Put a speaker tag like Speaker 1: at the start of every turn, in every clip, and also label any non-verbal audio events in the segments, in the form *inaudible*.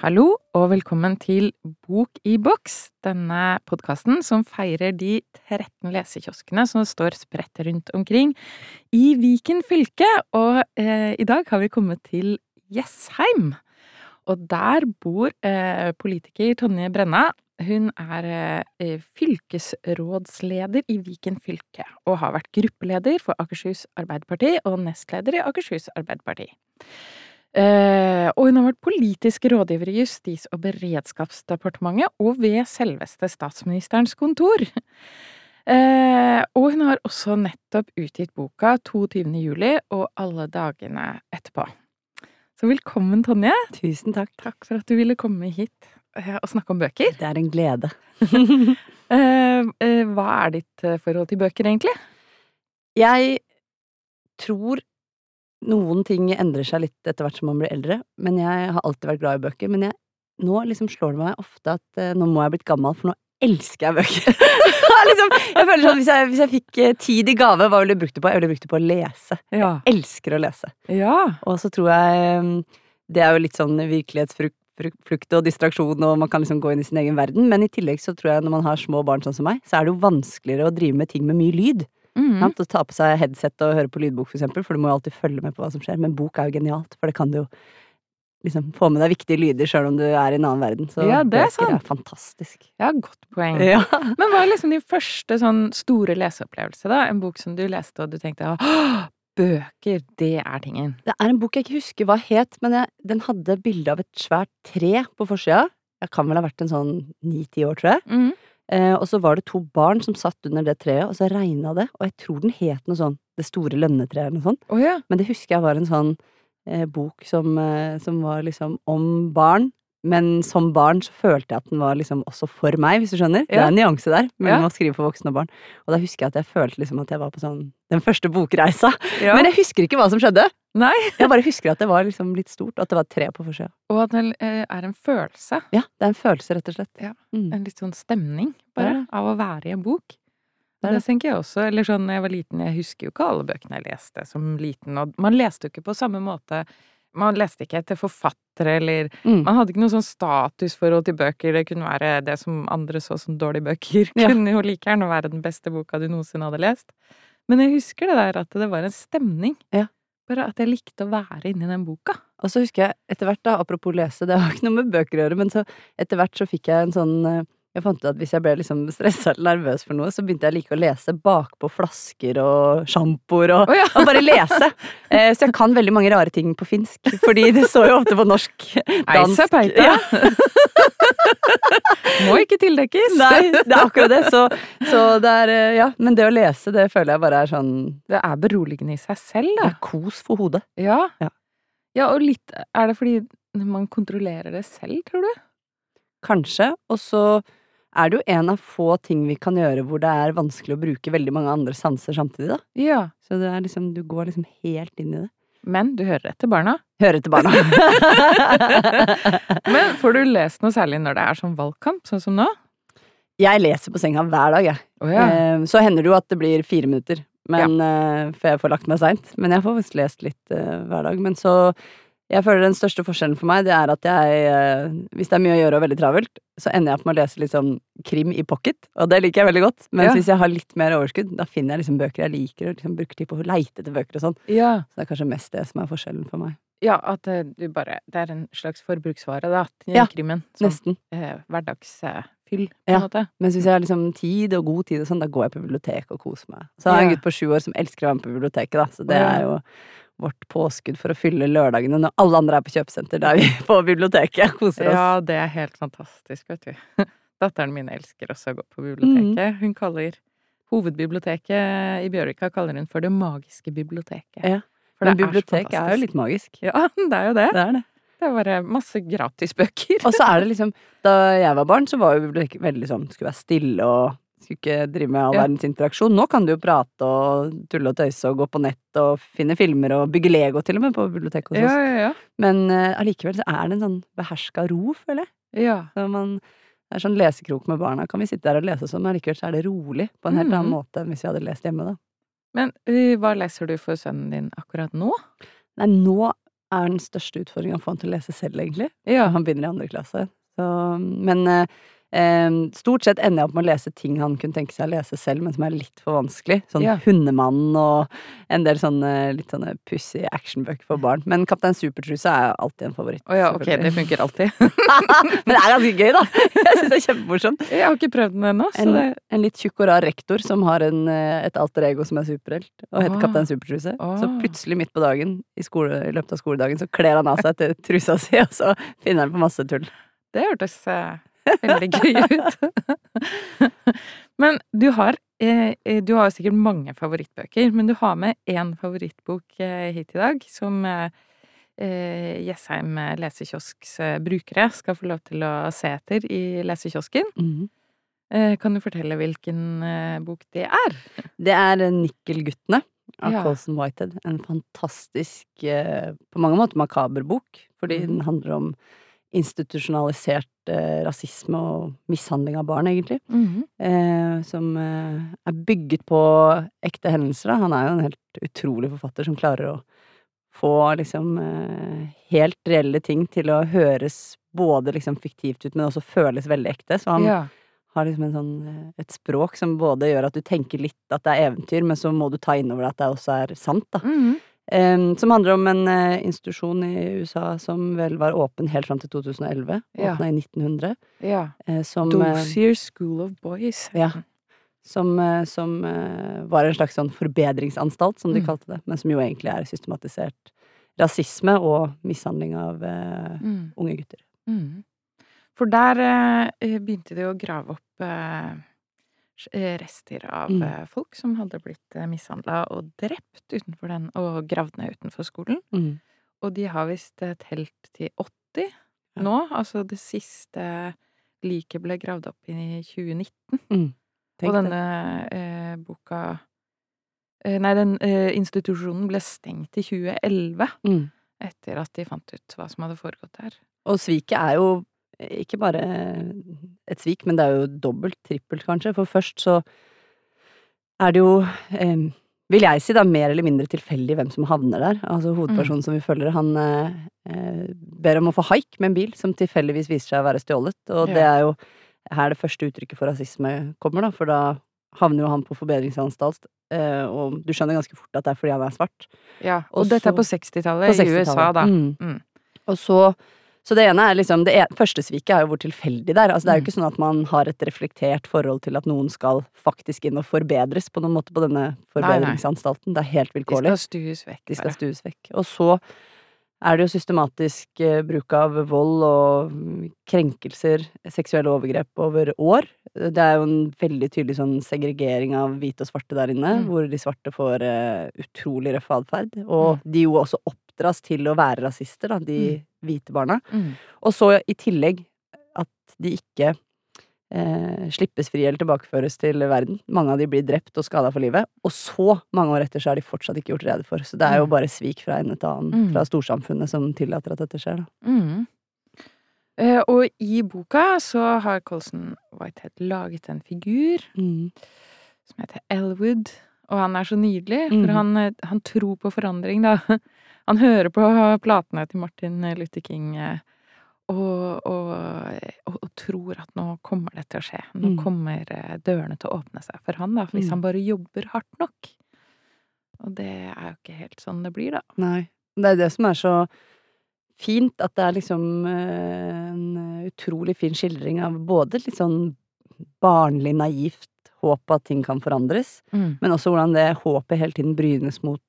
Speaker 1: Hallo og velkommen til Bok i boks, denne podkasten som feirer de 13 lesekioskene som står spredt rundt omkring i Viken fylke. Og eh, i dag har vi kommet til Jessheim. Og der bor eh, politiker Tonje Brenna. Hun er eh, fylkesrådsleder i Viken fylke, og har vært gruppeleder for Akershus Arbeiderparti og nestleder i Akershus Arbeiderparti. Eh, og hun har vært politisk rådgiver i Justis- og beredskapsdepartementet og ved selveste statsministerens kontor. Eh, og hun har også nettopp utgitt boka 22. juli og alle dagene etterpå. Så velkommen, Tonje.
Speaker 2: Tusen takk.
Speaker 1: Takk for at du ville komme hit eh, og snakke om bøker.
Speaker 2: Det er en glede. *laughs*
Speaker 1: Eh, eh, hva er ditt forhold til bøker, egentlig?
Speaker 2: Jeg tror noen ting endrer seg litt etter hvert som man blir eldre, men jeg har alltid vært glad i bøker. Men jeg, nå liksom slår det meg ofte at nå må jeg ha blitt gammel, for nå elsker jeg bøker. *laughs* liksom, jeg føler sånn, hvis jeg, hvis jeg fikk tid i gave, hva ville du brukt det på? Jeg ville brukt det på å lese.
Speaker 1: Ja.
Speaker 2: Elsker å lese.
Speaker 1: Ja.
Speaker 2: Og så tror jeg mm, Det er jo litt sånn virkelighetsflukt og distraksjon, og man kan liksom gå inn i sin egen verden. Men i tillegg så tror jeg når man har små barn sånn som meg, så er det jo vanskeligere å drive med ting med mye lyd.
Speaker 1: Mm.
Speaker 2: Å ta på seg headset og høre på lydbok, for eksempel, for du må jo alltid følge med på hva som skjer. Men bok er jo genialt, for det kan du jo liksom få med deg viktige lyder sjøl om du er i en annen verden. Så
Speaker 1: Ja, det er
Speaker 2: er
Speaker 1: sant.
Speaker 2: fantastisk.
Speaker 1: Ja, godt poeng.
Speaker 2: Ja.
Speaker 1: Men hva er liksom din første sånn store leseopplevelse, da? En bok som du leste og du tenkte åh, bøker, det er tingen.
Speaker 2: Det er en bok jeg ikke husker hva het, men jeg, den hadde bilde av et svært tre på forsida. Jeg kan vel ha vært en sånn ni-ti år, tror jeg.
Speaker 1: Mm.
Speaker 2: Eh, og så var det to barn som satt under det treet, og så regna det. Og jeg tror den het noe sånn Det store lønnetreet eller noe sånt.
Speaker 1: Oh, ja.
Speaker 2: Men det husker jeg var en sånn eh, bok som, eh, som var liksom om barn. Men som barn så følte jeg at den var liksom også for meg, hvis du skjønner. Det er en nyanse der mellom
Speaker 1: Ja.
Speaker 2: å skrive for voksne og barn. Og da husker jeg at jeg følte liksom at jeg var på sånn den første bokreisa.
Speaker 1: ja.
Speaker 2: Men jeg husker ikke hva som skjedde.
Speaker 1: Nei.
Speaker 2: Jeg bare husker at det var liksom litt stort, og at det var tre på forsida.
Speaker 1: Og at det eh, er en følelse.
Speaker 2: Ja, det er en følelse, rett og slett.
Speaker 1: Ja.
Speaker 2: Mm.
Speaker 1: En litt sånn stemning, bare, av å være i en bok.
Speaker 2: Det
Speaker 1: Det tenker jeg også. Eller sånn da jeg var liten, jeg husker jo ikke alle bøkene jeg leste som liten, og man leste jo ikke på samme måte. Man leste ikke etter forfattere, eller
Speaker 2: Mm.
Speaker 1: Man hadde ikke noe sånn statusforhold til bøker. Det kunne være det som andre så som dårlige bøker.
Speaker 2: Ja.
Speaker 1: Kunne jo like gjerne være den beste boka du noensinne hadde lest. Men jeg husker det der at det var en stemning.
Speaker 2: Ja.
Speaker 1: Bare at jeg likte å være inni den boka.
Speaker 2: Og så husker jeg etter hvert, da, apropos lese, det har ikke noe med bøker å gjøre, men så etter hvert så fikk jeg en sånn eh, Jeg fant ut at hvis jeg ble liksom stressa eller nervøs for noe, så begynte jeg like å lese bakpå flasker og sjampoer og,
Speaker 1: oh, ja.
Speaker 2: og bare lese. Eh, så jeg kan veldig mange rare ting på finsk, fordi det står jo ofte på norsk, dansk
Speaker 1: Eisa peita.
Speaker 2: Ja. *laughs*
Speaker 1: Må ikke tildekkes.
Speaker 2: Nei, det er akkurat det. Så, så det er eh, Ja, men det å lese, det føler jeg bare er sånn
Speaker 1: Det er beroligende i seg selv, da.
Speaker 2: Det er kos for hodet.
Speaker 1: Ja.
Speaker 2: Ja.
Speaker 1: ja, og litt Er det fordi man kontrollerer det selv, tror du?
Speaker 2: Kanskje. Og så er det jo en av få ting vi kan gjøre hvor det er vanskelig å bruke veldig mange andre sanser samtidig, da.
Speaker 1: Ja.
Speaker 2: Så det er liksom, du går liksom helt inn i det.
Speaker 1: Men du hører etter barna.
Speaker 2: Hører etter barna. *laughs*
Speaker 1: Men får du lest noe særlig når det er sånn valgkamp, sånn som nå?
Speaker 2: jeg leser på senga hver dag, jeg.
Speaker 1: Oh, ja.
Speaker 2: Eh, Så hender det jo at det blir fire minutter, men, ja. for jeg får lagt meg seint. Men jeg får faktisk lest litt eh, hver dag. Men så Jeg føler den største forskjellen for meg, det er at jeg eh, Hvis det er mye å gjøre og veldig travelt, så ender jeg opp med å lese sånn krim i pocket, og det liker jeg veldig godt. Mens
Speaker 1: Ja.
Speaker 2: hvis jeg har litt mer overskudd, da finner jeg liksom bøker jeg liker, og liksom bruker tid på å leite etter bøker og sånn.
Speaker 1: ja.
Speaker 2: Så det er kanskje mest det som er forskjellen for meg.
Speaker 1: Ja, at eh, du bare Det er en slags forbruksvare, da, til
Speaker 2: Ja,
Speaker 1: krimmen. Som
Speaker 2: Nesten.
Speaker 1: eh, hverdagsfyll, på
Speaker 2: Ja.
Speaker 1: måte.
Speaker 2: Mens hvis jeg har liksom tid og god tid og sånn, da går jeg på biblioteket og koser meg. Så har jeg en gutt på sju år som elsker å være med på biblioteket, da, så det er jo vårt påskudd for å fylle lørdagene når alle andre er på kjøpesenter. Der er vi *laughs* på biblioteket koser oss.
Speaker 1: Ja, det er helt fantastisk, vet du. *laughs* Datteren min elsker også å gå på biblioteket. Hun kaller Hovedbiblioteket i Bjørvika kaller hun for det magiske biblioteket.
Speaker 2: Ja,
Speaker 1: For
Speaker 2: Men
Speaker 1: biblioteket
Speaker 2: er, er jo litt magisk.
Speaker 1: Ja, *laughs* det er jo det.
Speaker 2: Det er det.
Speaker 1: Det er bare masse gratisbøker.
Speaker 2: Og så er det liksom Da jeg var barn, så var jo biblioteket veldig sånn Skulle være stille og skulle ikke drive med all
Speaker 1: Ja.
Speaker 2: verdens interaksjon. Nå kan du jo prate og tulle og tøyse og gå på nett og finne filmer og bygge Lego til og med på biblioteket hos oss.
Speaker 1: ja, ja.
Speaker 2: Men allikevel uh, så er det en sånn beherska ro, føler jeg.
Speaker 1: ja.
Speaker 2: Så man, det er sånn lesekrok med barna. Kan vi sitte der og lese sånn, men allikevel så er det rolig på en helt annen
Speaker 1: Mhm.
Speaker 2: måte enn hvis vi hadde lest hjemme, da.
Speaker 1: Men eh, hva leser du for sønnen din akkurat nå?
Speaker 2: Nei, nå er den største utfordringa å få han til å lese selv, egentlig.
Speaker 1: Ja.
Speaker 2: Han begynner i andre klasse. Så, men eh, eh, stort sett ender jeg opp med å lese ting han kunne tenke seg å lese selv, men som er litt for vanskelig. Sånn
Speaker 1: Ja.
Speaker 2: Hundemannen og en del sånne litt sånne pussige actionbøker for barn. Men Kaptein Supertruse er alltid en favoritt.
Speaker 1: Å ja, ok, det funker alltid. *laughs*
Speaker 2: men det er ganske gøy, da! Jeg syns det er kjempemorsomt.
Speaker 1: Jeg har ikke prøvd den ennå,
Speaker 2: En,
Speaker 1: det
Speaker 2: en litt tjukk og rar rektor som har en, eh, et alter ego som er superhelt, og heter
Speaker 1: Ah.
Speaker 2: Kaptein Supertruse.
Speaker 1: Ah.
Speaker 2: Så plutselig midt på dagen i, skole, i løpet av skoledagen så kler han av seg til trusa si, *laughs* og så finner han på masse tull.
Speaker 1: Det hørtes eh, veldig gøy ut. men du har eh, Du har sikkert mange favorittbøker, men du har med én favorittbok eh, hit i dag, som eh, Jessheim lesekiosk's brukere skal få lov til å se etter i lesekiosken. Mm. kan du fortelle hvilken bok det er?
Speaker 2: Det er Nikkelguttene av
Speaker 1: Ja.
Speaker 2: Colson Whitehead. En fantastisk, på mange måter makaber bok, fordi
Speaker 1: Mhm.
Speaker 2: den handler om institusjonalisert eh, rasisme og mishandling av barn, egentlig. Eh, som eh, er bygget på ekte hendelser. Da. Han er jo en helt utrolig forfatter som klarer å få liksom eh, helt reelle ting til å høres både liksom fiktivt ut, men også føles veldig ekte. Så han
Speaker 1: Ja.
Speaker 2: har liksom en sånn, eh, et språk som både gjør at du tenker litt at det er eventyr, men så må du ta inn over deg at det også er sant, da.
Speaker 1: Mhm.
Speaker 2: Em, som handler om en uh, institusjon i USA som vel var åpen helt fram til 2011.
Speaker 1: Ja.
Speaker 2: Åpna i 1900.
Speaker 1: ja.
Speaker 2: Uh, som eh,
Speaker 1: School of Boys.
Speaker 2: Ja. som, uh, som var en slags sånn forbedringsanstalt, som de
Speaker 1: Mm.
Speaker 2: kalte det, men som jo egentlig er systematisert rasisme og mishandling av
Speaker 1: Mm.
Speaker 2: unge gutter.
Speaker 1: Mm. For der begynte de å grave opp rester av
Speaker 2: Mm.
Speaker 1: eh, folk som hadde blitt eh, mishandla og drept utenfor den, og gravd ned utenfor skolen. Og de har visst eh, telt til 80
Speaker 2: Ja.
Speaker 1: nå. Altså det siste liket ble gravd opp i 2019.
Speaker 2: Mm.
Speaker 1: og denne eh, boka eh, Nei, den eh, institusjonen ble stengt i 2011.
Speaker 2: Mm.
Speaker 1: Etter at de fant ut hva som hadde foregått der.
Speaker 2: Og sviket er jo ikke bare et svik, men det er jo dobbelt, trippelt kanskje. For først så er det jo, eh, vil jeg si, da mer eller mindre tilfeldig hvem som havner der. Altså hovedpersonen som vi følger, han eh, eh, ber om å få haik med en bil som tilfeldigvis viser seg å være stjålet. Og
Speaker 1: Ja.
Speaker 2: det er jo her det første uttrykket for rasisme kommer, da, for da havner jo han på forbedringsanstalt. Eh, og du skjønner ganske fort at det er fordi han er svart.
Speaker 1: Ja,
Speaker 2: Og
Speaker 1: og, dette er på 60-tallet
Speaker 2: 60
Speaker 1: i USA, da.
Speaker 2: Mm.
Speaker 1: Mm.
Speaker 2: Og så så det ene er liksom Det en- første sviket er jo hvor tilfeldig det er. Altså, det er jo
Speaker 1: Mm.
Speaker 2: ikke sånn at man har et reflektert forhold til at noen skal faktisk inn og forbedres på noen måte på denne forbedringsanstalten. Det er helt vilkårlig.
Speaker 1: De skal stues vekk.
Speaker 2: De skal stues vekk. Og så er det jo systematisk eh, bruk av vold og mm, krenkelser, seksuelle overgrep over år. Det er jo en veldig tydelig sånn segregering av hvite og svarte der inne,
Speaker 1: Mm.
Speaker 2: hvor de svarte får eh, utrolig røff atferd. Og de jo også oppdras til å være rasister, da, de hvite barna.
Speaker 1: Mm.
Speaker 2: Og så i tillegg at de ikke eh, slippes fri eller tilbakeføres til verden. Mange av de blir drept og skada for livet. Og så, mange år etter, så er de fortsatt ikke gjort rede for. Så det er jo
Speaker 1: Mm.
Speaker 2: bare svik fra en til annen,
Speaker 1: Mm.
Speaker 2: fra storsamfunnet, som tillater at dette skjer, da.
Speaker 1: Mm. Eh, og i boka så har Colson Whitehead laget en figur som heter Elwood, og han er så nydelig, for
Speaker 2: Mhm.
Speaker 1: han, eh, han tror på forandring, da. *laughs* Han hører på platene til Martin Luther King eh, og, og, og, tror at nå kommer det til å skje. Nå
Speaker 2: Mm.
Speaker 1: kommer eh, dørene til å åpne seg for han, da, hvis
Speaker 2: Mm.
Speaker 1: han bare jobber hardt nok. Og det er jo ikke helt sånn det blir, da.
Speaker 2: Nei. Det er det som er så fint, at det er liksom en utrolig fin skildring av både litt sånn barnlig naivt håp at ting kan forandres,
Speaker 1: Mm.
Speaker 2: men også hvordan det håpet hele tiden brynes mot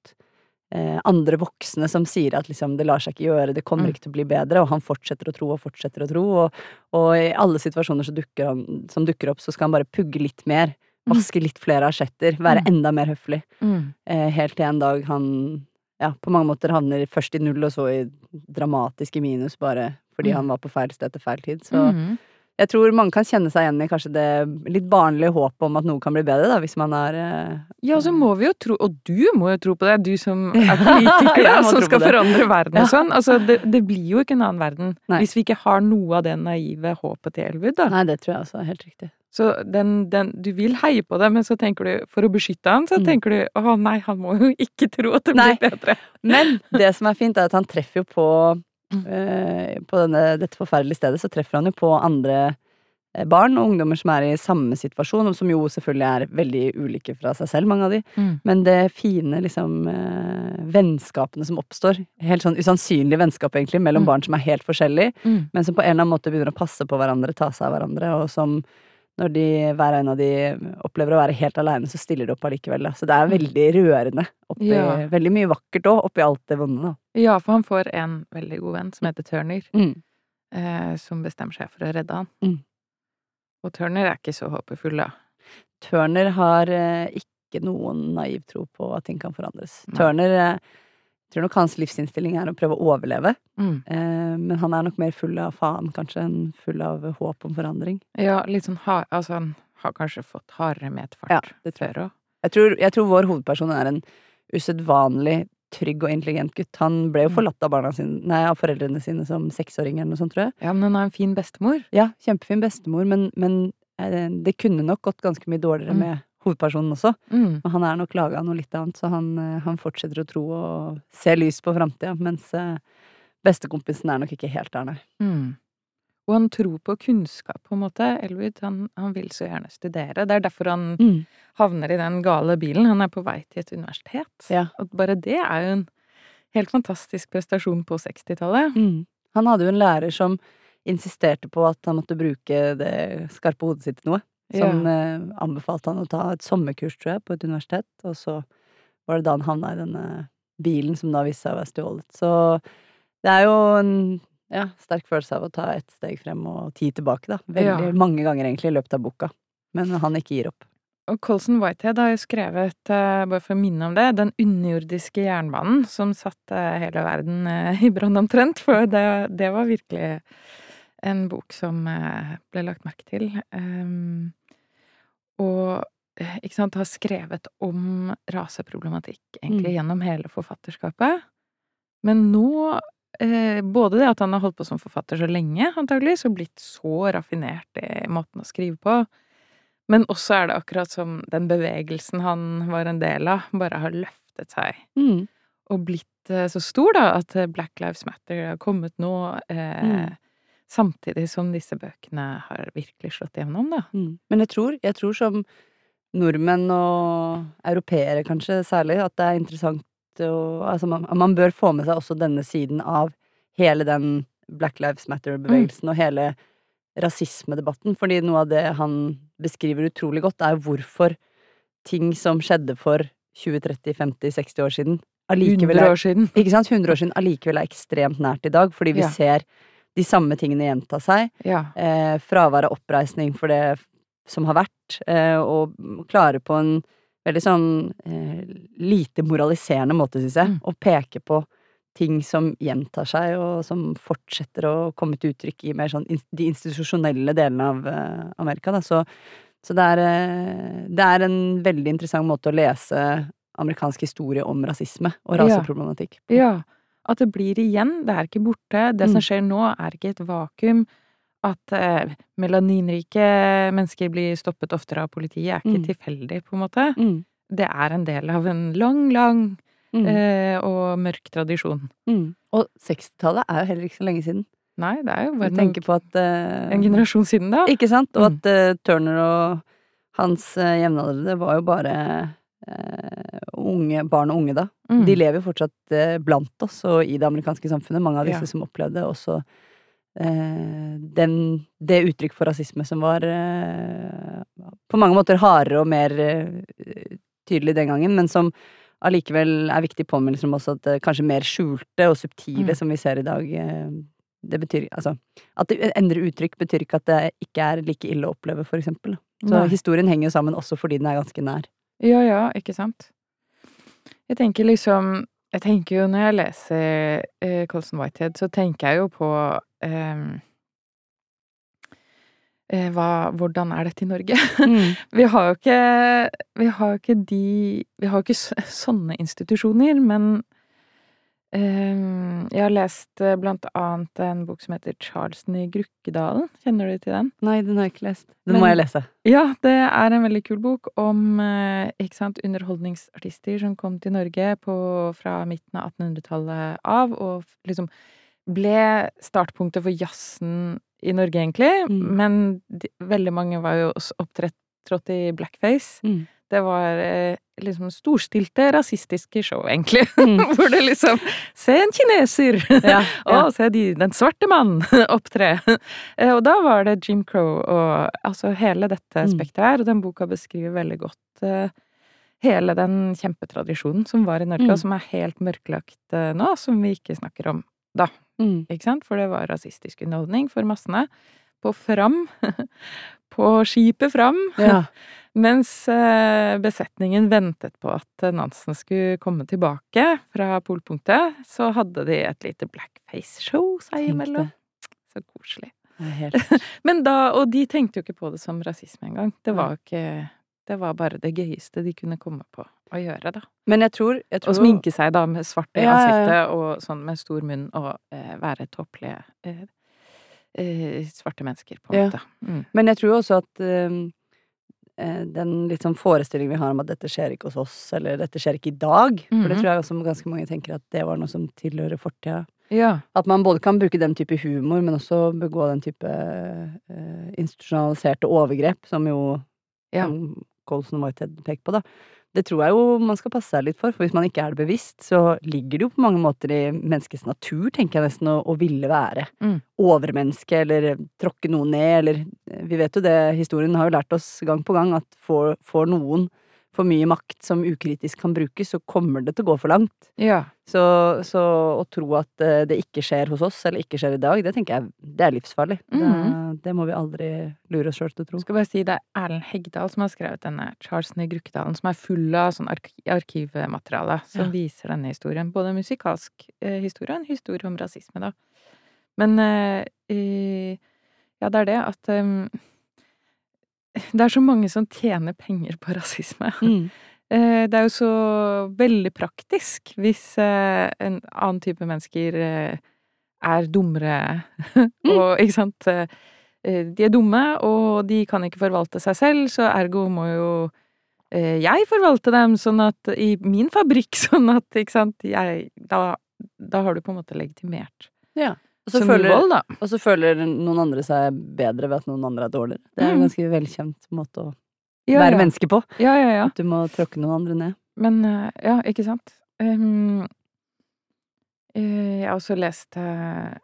Speaker 2: eh, andre voksne som sier at liksom det lar seg ikke gjøre, det kommer
Speaker 1: Mm.
Speaker 2: ikke til å bli bedre, og han fortsetter å tro og fortsetter å tro, og, og i alle situasjoner så dukker han, som dukker opp, så skal han bare pugge litt mer,
Speaker 1: Mm.
Speaker 2: vaske litt flere asjetter, være
Speaker 1: Mm.
Speaker 2: enda mer høflig.
Speaker 1: Mm.
Speaker 2: Eh, helt til en dag han ja, på mange måter havner først i null, og så i dramatiske minus, bare fordi
Speaker 1: Mm.
Speaker 2: han var på feil sted til feil tid. Så
Speaker 1: Mhm.
Speaker 2: Jeg tror mange kan kjenne seg igjen i kanskje det litt barnlige håpet om at noe kan bli bedre, da, hvis man er eh,
Speaker 1: Ja, og så må vi jo tro, og du må jo tro på det, du som *laughs* er politiker,
Speaker 2: ja,
Speaker 1: som skal forandre verden og sånn. Altså, det, det blir jo ikke en annen verden
Speaker 2: Nei.
Speaker 1: hvis vi ikke har noe av det naive håpet til Elwood, da.
Speaker 2: Nei, det tror jeg også er helt riktig.
Speaker 1: Så den, den Du vil heie på det, men så tenker du For å beskytte han, så
Speaker 2: Mm.
Speaker 1: tenker du å nei, han må jo ikke tro at det blir
Speaker 2: Nei.
Speaker 1: bedre.
Speaker 2: Men det som er fint, er at han treffer jo på På denne, dette forferdelige stedet, så treffer han jo på andre eh, barn og ungdommer som er i samme situasjon, og som jo selvfølgelig er veldig ulike fra seg selv, mange av de.
Speaker 1: Mm.
Speaker 2: Men det fine liksom eh, vennskapene som oppstår, helt sånn usannsynlige vennskap egentlig, mellom
Speaker 1: Mm.
Speaker 2: barn som er helt forskjellige,
Speaker 1: Mm.
Speaker 2: men som på en eller annen måte begynner å passe på hverandre, ta seg av hverandre, og som når de, hver en av de opplever å være helt aleine, så stiller de opp allikevel. Så det er veldig rørende. Oppi,
Speaker 1: Ja.
Speaker 2: Veldig mye vakkert òg, oppi alt det vonde.
Speaker 1: Ja, for han får en veldig god venn som heter Turner,
Speaker 2: Mm.
Speaker 1: eh, som bestemmer seg for å redde han.
Speaker 2: Mm.
Speaker 1: Og Turner er ikke så håpefull, da.
Speaker 2: Turner har eh, ikke noen naiv tro på at ting kan forandres.
Speaker 1: Nei.
Speaker 2: Turner eh, tror nok hans livsinnstilling er å prøve å overleve,
Speaker 1: Mm.
Speaker 2: eh, men han er nok mer full av faen, kanskje, enn full av håp om forandring.
Speaker 1: Ja, litt sånn ha, Altså, han har kanskje fått hardere medfart
Speaker 2: Ja, det tror jeg. Jeg tror, jeg tror vår hovedperson er en usedvanlig trygg og intelligent gutt. Han ble jo
Speaker 1: Mm.
Speaker 2: forlatt av, barna sine, nei, av foreldrene sine som seksåring eller noe sånt, tror jeg.
Speaker 1: Ja, men han har en fin bestemor.
Speaker 2: Ja, kjempefin bestemor, men, men eh, det kunne nok gått ganske mye dårligere
Speaker 1: Mm.
Speaker 2: med hovedpersonen også.
Speaker 1: Mm.
Speaker 2: Og han er nok laga av noe litt annet, så han, eh, han fortsetter å tro og se lys på framtida, mens eh, bestekompisen er nok ikke helt der, nei.
Speaker 1: Mm. Og han tror på kunnskap, på en måte. Elwood, han, han vil så gjerne studere. Det er derfor han havner i den gale bilen. Han er på vei til et universitet.
Speaker 2: Ja.
Speaker 1: Og bare det er jo en helt fantastisk prestasjon på 60-tallet.
Speaker 2: Mm. Han hadde jo en lærer som insisterte på at han måtte bruke det skarpe hodet sitt til noe. Som eh, anbefalte han å ta et sommerkurs, tror jeg, på et universitet. Og så var det da han havna i denne bilen som da viste seg å være stjålet. Så det er jo en ja, sterk følelse av å ta ett steg frem og ti tilbake, da. Veldig
Speaker 1: Ja.
Speaker 2: mange ganger egentlig i løpet av boka. Men han ikke gir opp.
Speaker 1: Og Colson Whitehead har jo skrevet, eh, bare for å minne om det, Den underjordiske jernbanen, som satte hele verden eh, i brann omtrent. For det, det var virkelig en bok som eh, ble lagt merke til. Um, og eh, ikke sant, har skrevet om raseproblematikk egentlig
Speaker 2: Mm.
Speaker 1: gjennom hele forfatterskapet. Men nå eh, Både det at han har holdt på som forfatter så lenge, antageligvis, og blitt så raffinert i måten å skrive på, men også er det akkurat som den bevegelsen han var en del av, bare har løftet seg
Speaker 2: Mm.
Speaker 1: og blitt eh, så stor, da, at Black Lives Matter har kommet nå, eh,
Speaker 2: Mm.
Speaker 1: Samtidig som disse bøkene har virkelig slått igjennom, da.
Speaker 2: Mm. Men jeg tror, jeg tror som nordmenn og europeere kanskje særlig, at det er interessant å Altså man, man bør få med seg også denne siden av hele den Black Lives Matter-bevegelsen og hele rasismedebatten, fordi noe av det han beskriver utrolig godt, er hvorfor ting som skjedde for 20, 30, 50, 60 år siden, allikevel
Speaker 1: 100
Speaker 2: er
Speaker 1: år siden.
Speaker 2: Ikke sant? 100 år siden allikevel er ekstremt nært i dag, fordi vi
Speaker 1: Ja.
Speaker 2: ser de samme tingene gjenta seg
Speaker 1: Ja.
Speaker 2: eh, fravær av oppreisning for det som har vært, eh, og klare på en veldig sånn eh, lite moraliserende måte, syns jeg,
Speaker 1: Mm.
Speaker 2: å peke på ting som gjentar seg, og som fortsetter å komme til uttrykk i mer sånn de institusjonelle delene av eh, Amerika, da. Så, så det er eh, det er en veldig interessant måte å lese amerikansk historie om rasisme og raseproblematikk. Ja.
Speaker 1: ja. At det blir igjen. Det er ikke borte. Det som
Speaker 2: Mm.
Speaker 1: skjer nå, er ikke et vakuum. At eh, melaninrike mennesker blir stoppet oftere av politiet, er ikke
Speaker 2: Mm.
Speaker 1: tilfeldig, på en måte.
Speaker 2: Mm.
Speaker 1: Det er en del av en lang, lang
Speaker 2: Mm.
Speaker 1: eh, og mørk tradisjon.
Speaker 2: Mm. Og 60-tallet er jo heller ikke så lenge siden.
Speaker 1: Nei, det er jo bare
Speaker 2: noen, på at eh,
Speaker 1: en generasjon siden, da.
Speaker 2: Ikke sant? Og
Speaker 1: Mm.
Speaker 2: at eh, Turner og hans uh, jevnaldrende var jo bare eh, unge, barn og unge da.
Speaker 1: Mm.
Speaker 2: De lever jo fortsatt eh, blant oss og i det amerikanske samfunnet, mange av disse
Speaker 1: Ja.
Speaker 2: som opplevde også eh, den, det uttrykk for rasisme som var eh, på mange måter hardere og mer eh, tydelig den gangen, men som allikevel er viktig påminnelse om også at det kanskje mer skjulte og subtile
Speaker 1: Mm.
Speaker 2: som vi ser i dag, eh, det betyr altså At det endrer uttrykk betyr ikke at det ikke er like ille å oppleve, for eksempel. Så
Speaker 1: Nei.
Speaker 2: historien henger jo sammen også fordi den er ganske nær.
Speaker 1: Ja, ja, ikke sant. Jeg tenker liksom Jeg tenker jo når jeg leser eh, Colson Whitehead, så tenker jeg jo på eh, eh, hva, hvordan er dette i Norge? *laughs* Vi har jo ikke Vi har jo ikke de Vi har jo ikke sånne institusjoner, men Jeg har lest eh, blant annet en bok som heter Charleston i Grukkedalen. Kjenner du til den?
Speaker 2: Nei, den har jeg ikke lest. Den
Speaker 1: Men-
Speaker 2: må jeg lese.
Speaker 1: Ja, det er en veldig kul bok om eh, sant, underholdningsartister som kom til Norge på, fra midten av 1800-tallet av, og liksom ble startpunktet for jazzen i Norge, egentlig.
Speaker 2: Mm.
Speaker 1: Men de, veldig mange var jo også opptrådt i blackface.
Speaker 2: Mm.
Speaker 1: Det var eh, liksom storstilte rasistiske show, egentlig. *laughs*
Speaker 2: Mm.
Speaker 1: Hvor det liksom Se en kineser! *laughs*
Speaker 2: Ja, *laughs*
Speaker 1: Å,
Speaker 2: ja.
Speaker 1: se de, den svarte mann opptre! Eh, og da var det Jim Crow og altså hele dette
Speaker 2: Mm.
Speaker 1: spekteret her, og den boka beskriver veldig godt eh, hele den kjempetradisjonen som var i Norge,
Speaker 2: Mm.
Speaker 1: og som er helt mørklagt eh, nå, som vi ikke snakker om da.
Speaker 2: Mm.
Speaker 1: Ikke sant? For det var rasistisk underholdning for massene. På Fram. *laughs* på skipet Fram.
Speaker 2: Ja. *laughs*
Speaker 1: Mens eh, besetningen ventet på at Nansen skulle komme tilbake fra polpunktet, så hadde de et lite blackface-show seg imellom. Så koselig.
Speaker 2: Helt *laughs*
Speaker 1: Men da, og de tenkte jo ikke på det som rasisme engang. Det var ikke Det var bare det gøyeste de kunne komme på å gjøre, da.
Speaker 2: Men jeg tror, jeg tror
Speaker 1: Å sminke seg da med svart i
Speaker 2: Ja, ja, ja.
Speaker 1: ansiktet og sånn med stor munn og eh, være tåpelige eh, eh, svarte mennesker, på en
Speaker 2: Ja.
Speaker 1: måte. Mm.
Speaker 2: Men jeg tror også at um, eh, den litt sånn forestillingen vi har om at dette skjer ikke hos oss, eller dette skjer ikke i dag For det
Speaker 1: Mhm.
Speaker 2: tror jeg også ganske mange tenker at det var noe som tilhører fortida.
Speaker 1: Ja.
Speaker 2: At man både kan bruke den type humor, men også begå den type eh, institusjonaliserte overgrep, som jo
Speaker 1: Ja.
Speaker 2: som Colson og Whitehead peker på, da. Det tror jeg jo man skal passe seg litt for, for hvis man ikke er det bevisst, så ligger det jo på mange måter i menneskets natur, tenker jeg nesten, å, å ville være
Speaker 1: Mm.
Speaker 2: overmenneske eller tråkke noen ned, eller eh, Vi vet jo det, historien har jo lært oss gang på gang at får, får noen for mye makt som ukritisk kan brukes, så kommer det til å gå for langt.
Speaker 1: ja.
Speaker 2: Så, så å tro at eh, det ikke skjer hos oss, eller ikke skjer i dag, det tenker jeg det er livsfarlig. Det,
Speaker 1: Mhm.
Speaker 2: det må vi aldri lure oss sjøl til å tro.
Speaker 1: Jeg skal bare si det er Erlend Hegdal som har skrevet denne Charles i Grukkedalen, som er full av sånn ark arkivmateriale som
Speaker 2: Ja.
Speaker 1: viser denne historien. Både en musikalsk eh, historie og en historie om rasisme, da. Men eh, ja, det er det at em, det er så mange som tjener penger på rasisme.
Speaker 2: Mm. *laughs*
Speaker 1: Eh, Det er jo så veldig praktisk hvis eh, en annen type mennesker eh, er dummere *laughs* og ikke sant De er dumme, og de kan ikke forvalte seg selv, så ergo må jo jeg forvalte dem sånn at i min fabrikk, *laughs* sånn at ikke sant jeg Da, da har du på en måte legitimert
Speaker 2: Ja. Og så, føler,
Speaker 1: vold,
Speaker 2: og så føler noen andre seg bedre ved at noen andre er dårligere. Det er en
Speaker 1: Mm.
Speaker 2: ganske velkjent måte å
Speaker 1: Ja,
Speaker 2: være
Speaker 1: ja.
Speaker 2: menneske på.
Speaker 1: Ja, ja, ja.
Speaker 2: At du må tråkke noen andre ned.
Speaker 1: Men eh, ja, ikke sant. Um, jeg har også lest eh,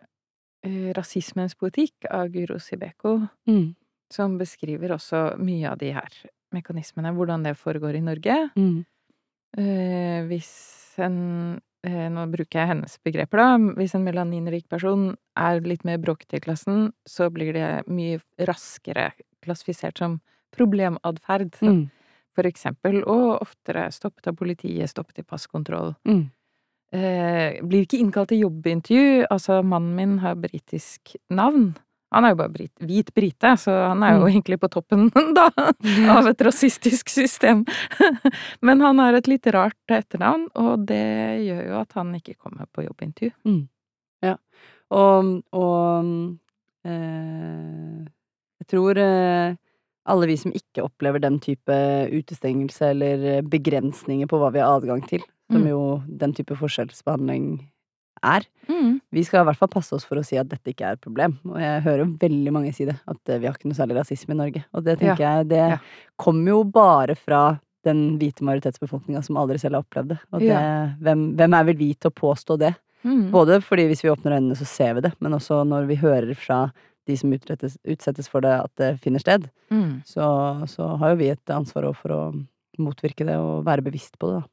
Speaker 1: 'Rasismens poetikk' av Guro Sibeko,
Speaker 2: Mm.
Speaker 1: som beskriver også mye av de her mekanismene, hvordan det foregår i Norge.
Speaker 2: Mm.
Speaker 1: Uh, hvis en Nå bruker jeg hennes begreper, da. Hvis en melaninrik person er litt mer bråkete i klassen, så blir det mye raskere klassifisert som problematferd.
Speaker 2: Mm.
Speaker 1: For eksempel, og oftere stoppet av politiet, stoppet i passkontroll.
Speaker 2: Mm.
Speaker 1: Eh, blir ikke innkalt til jobbintervju. Altså, mannen min har britisk navn. Han er jo bare brit, hvit brite, så han er jo
Speaker 2: Mm.
Speaker 1: egentlig på toppen, *laughs* da, av et rasistisk system. *laughs* Men han har et litt rart etternavn, og det gjør jo at han ikke kommer på jobbintervju.
Speaker 2: Og, og eh, jeg tror eh, alle vi som ikke opplever den type utestengelse eller begrensninger på hva vi har adgang til, som
Speaker 1: Mm.
Speaker 2: jo den type forskjellsbehandling er,
Speaker 1: Mm.
Speaker 2: vi skal i hvert fall passe oss for å si at dette ikke er et problem. Og jeg hører veldig mange si det, at eh, vi har ikke noe særlig rasisme i Norge. Og det tenker jeg, det
Speaker 1: Ja.
Speaker 2: kommer jo bare fra den hvite majoritetsbefolkninga som aldri selv har opplevd det. Og det,
Speaker 1: Ja.
Speaker 2: hvem, hvem er vel vi til å påstå det?
Speaker 1: Mm.
Speaker 2: Både fordi hvis vi åpner øynene, så ser vi det, men også når vi hører fra de som utrettes, utsettes for det, at det finner sted,
Speaker 1: Mm.
Speaker 2: så, så har jo vi et ansvar for å motvirke det og være bevisst på det, da.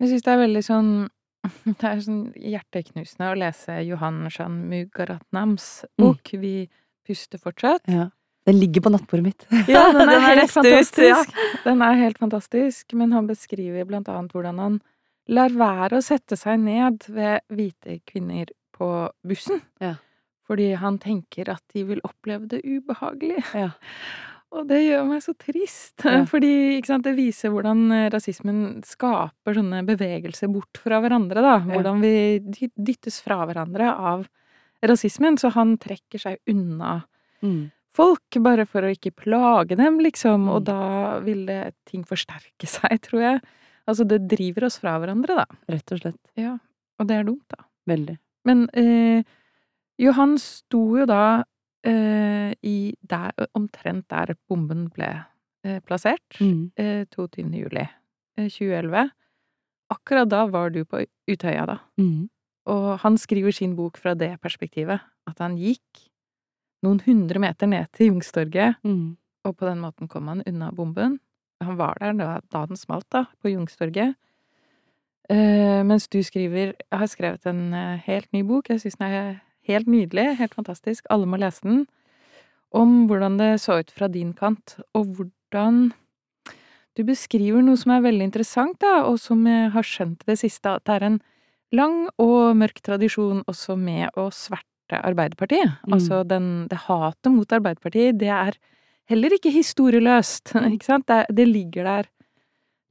Speaker 1: Jeg syns det er veldig sånn *laughs* Det er sånn hjerteknusende å lese Johan Shan Mugaratnams
Speaker 2: Mm.
Speaker 1: bok 'Vi puster fortsatt'. Ja.
Speaker 2: Den ligger på nattbordet mitt. *laughs*
Speaker 1: Ja, den er *laughs* helt
Speaker 2: fantastisk. ut, ja.
Speaker 1: Den er helt fantastisk, men han beskriver blant annet hvordan han lar være å sette seg ned ved hvite kvinner på bussen.
Speaker 2: Ja.
Speaker 1: Fordi han tenker at de vil oppleve det ubehagelig.
Speaker 2: Ja.
Speaker 1: Og det gjør meg så trist,
Speaker 2: Ja. *laughs*
Speaker 1: fordi sant, det viser hvordan eh, rasismen skaper sånne bevegelser bort fra hverandre, da. Hvordan vi dyttes fra hverandre av rasismen. Så han trekker seg unna
Speaker 2: Mm.
Speaker 1: folk, bare for å ikke plage dem, liksom.
Speaker 2: Mm.
Speaker 1: Og da ville ting forsterke *laughs* seg, tror jeg. Altså, det driver oss fra hverandre, da.
Speaker 2: Rett og slett.
Speaker 1: Ja. Og det er dumt, da.
Speaker 2: Veldig.
Speaker 1: Men eh, Johan sto jo da i der, omtrent der bomben ble eh, plassert.
Speaker 2: Mm.
Speaker 1: Eh, 22. juli eh, 2011. Akkurat da var du på Utøya, da.
Speaker 2: Mm.
Speaker 1: Og han skriver sin bok fra det perspektivet. At han gikk noen hundre meter ned til Jungstorget,
Speaker 2: Mm.
Speaker 1: og på den måten kom han unna bomben. Han var der da, da den smalt, da, på Jungstorget. Uh, mens du skriver Jeg har skrevet en uh, helt ny bok. Jeg syns den er helt nydelig, helt fantastisk. Alle må lese den. Om hvordan det så ut fra din kant, og hvordan Du beskriver noe som er veldig interessant, da, og som jeg har skjønt det siste, at det er en lang og mørk tradisjon også med å sverte Arbeiderpartiet.
Speaker 2: Mm.
Speaker 1: Altså den, det hatet mot Arbeiderpartiet, det er heller ikke historieløst, *laughs* ikke sant? Det, det ligger der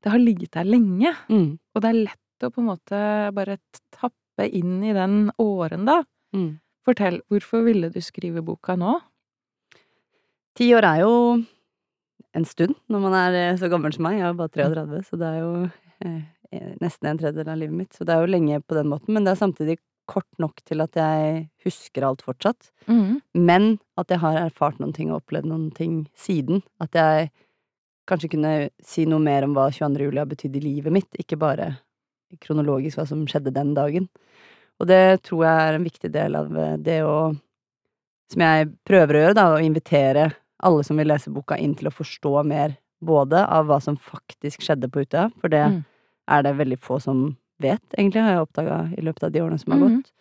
Speaker 1: Det har ligget der lenge,
Speaker 2: Mm.
Speaker 1: og det er lett å på en måte bare tappe inn i den åren, da.
Speaker 2: Mm.
Speaker 1: Fortell, hvorfor ville du skrive boka nå?
Speaker 2: Ti år er jo en stund når man er eh, så gammel som meg. Jeg er bare 33, så det er jo eh, nesten en tredjedel av livet mitt. Så det er jo lenge på den måten, men det er samtidig kort nok til at jeg husker alt fortsatt.
Speaker 1: Mm.
Speaker 2: Men at jeg har erfart noen ting og opplevd noen ting siden. At jeg kanskje kunne si noe mer om hva 22. juli har betydd i livet mitt, ikke bare kronologisk hva som skjedde den dagen. Og det tror jeg er en viktig del av eh, det å Som jeg prøver å gjøre, da, å invitere alle som vil lese boka, inn til å forstå mer både av hva som faktisk skjedde på Utøya, for det
Speaker 1: Mm.
Speaker 2: er det veldig få som vet, egentlig, har jeg oppdaga i løpet av de årene som har
Speaker 1: Mhm.
Speaker 2: gått.